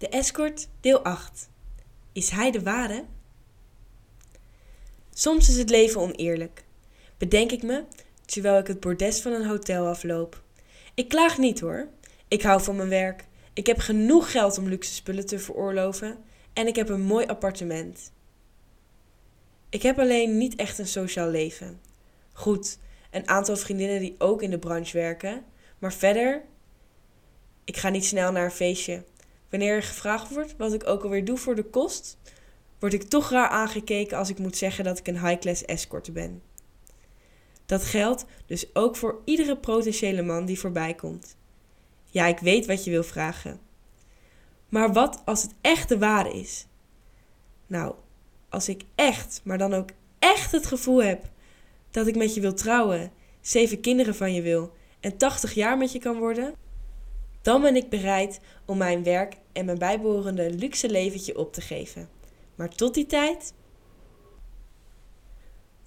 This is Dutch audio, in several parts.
De escort, deel 8. Is hij de ware? Soms is het leven oneerlijk. Bedenk ik me terwijl ik het bordes van een hotel afloop. Ik klaag niet hoor. Ik hou van mijn werk. Ik heb genoeg geld om luxe spullen te veroorloven en ik heb een mooi appartement. Ik heb alleen niet echt een sociaal leven. Goed, een aantal vriendinnen die ook in de branche werken, maar verder, ik ga niet snel naar een feestje. Wanneer er gevraagd wordt wat ik ook alweer doe voor de kost, word ik toch raar aangekeken als ik moet zeggen dat ik een high-class escort ben. Dat geldt dus ook voor iedere potentiële man die voorbij komt. Ja, ik weet wat je wil vragen. Maar wat als het echt de ware is? Nou, als ik echt, maar dan ook echt het gevoel heb dat ik met je wil trouwen, zeven kinderen van je wil en 80 jaar met je kan worden, dan ben ik bereid om mijn werk en mijn bijbehorende luxe leventje op te geven. Maar tot die tijd.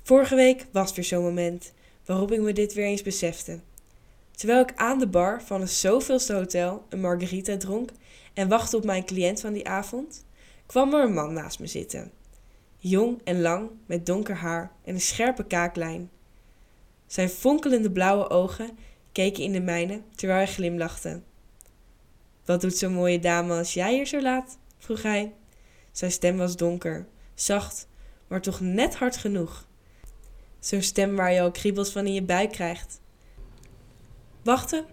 Vorige week was weer zo'n moment waarop ik me dit weer eens besefte. Terwijl ik aan de bar van een zoveelste hotel een margarita dronk en wachtte op mijn cliënt van die avond, kwam er een man naast me zitten. Jong en lang, met donker haar en een scherpe kaaklijn. Zijn fonkelende blauwe ogen keken in de mijne terwijl hij glimlachte. Wat doet zo'n mooie dame als jij hier zo laat? vroeg hij. Zijn stem was donker, zacht, maar toch net hard genoeg. Zo'n stem waar je al kriebels van in je buik krijgt. Wachten,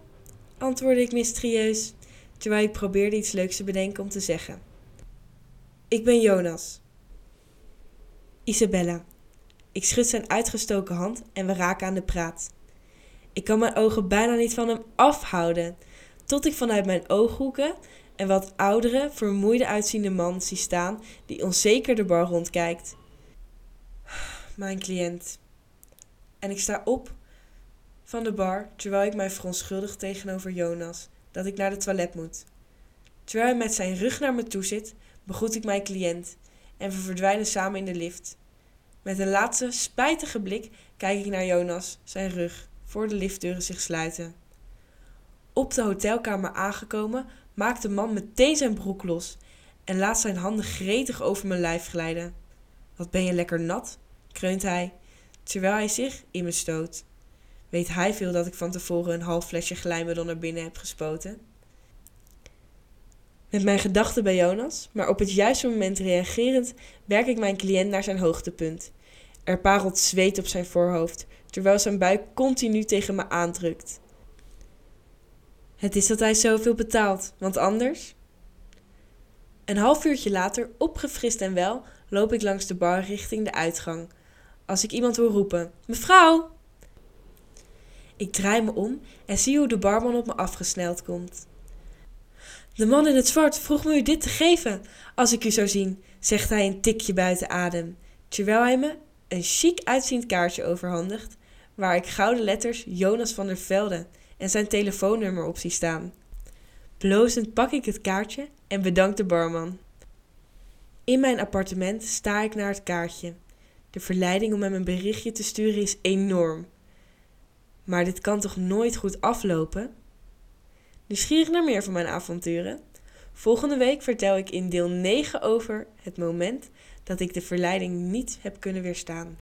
antwoordde ik mysterieus, terwijl ik probeerde iets leuks te bedenken om te zeggen. Ik ben Jonas. Isabella. Ik schud zijn uitgestoken hand en we raken aan de praat. Ik kan mijn ogen bijna niet van hem afhouden, tot ik vanuit mijn ooghoeken een wat oudere, vermoeide uitziende man zie staan die onzeker de bar rondkijkt. Mijn cliënt. En ik sta op van de bar terwijl ik mij verontschuldig tegenover Jonas dat ik naar de toilet moet. Terwijl hij met zijn rug naar me toe zit, begroet ik mijn cliënt en we verdwijnen samen in de lift. Met een laatste spijtige blik kijk ik naar Jonas, zijn rug, voor de liftdeuren zich sluiten. Op de hotelkamer aangekomen, maakt de man meteen zijn broek los en laat zijn handen gretig over mijn lijf glijden. Wat ben je lekker nat? kreunt hij, terwijl hij zich in me stoot. Weet hij veel dat ik van tevoren een half flesje glijmiddel naar binnen heb gespoten? Met mijn gedachten bij Jonas, maar op het juiste moment reagerend, werk ik mijn cliënt naar zijn hoogtepunt. Er parelt zweet op zijn voorhoofd, terwijl zijn buik continu tegen me aandrukt. Het is dat hij zoveel betaalt, want anders. Een half uurtje later, opgefrist en wel, loop ik langs de bar richting de uitgang. Als ik iemand hoor roepen: Mevrouw! Ik draai me om en zie hoe de barman op me afgesneld komt. De man in het zwart vroeg me u dit te geven, als ik u zou zien, zegt hij een tikje buiten adem, terwijl hij me een chic uitziend kaartje overhandigt, waar ik gouden letters Jonas van der Velde en zijn telefoonnummer op zie staan. Blozend pak ik het kaartje en bedank de barman. In mijn appartement sta ik naar het kaartje. De verleiding om hem een berichtje te sturen is enorm. Maar dit kan toch nooit goed aflopen? Nieuwsgierig naar meer van mijn avonturen? Volgende week vertel ik in deel 9 over het moment dat ik de verleiding niet heb kunnen weerstaan.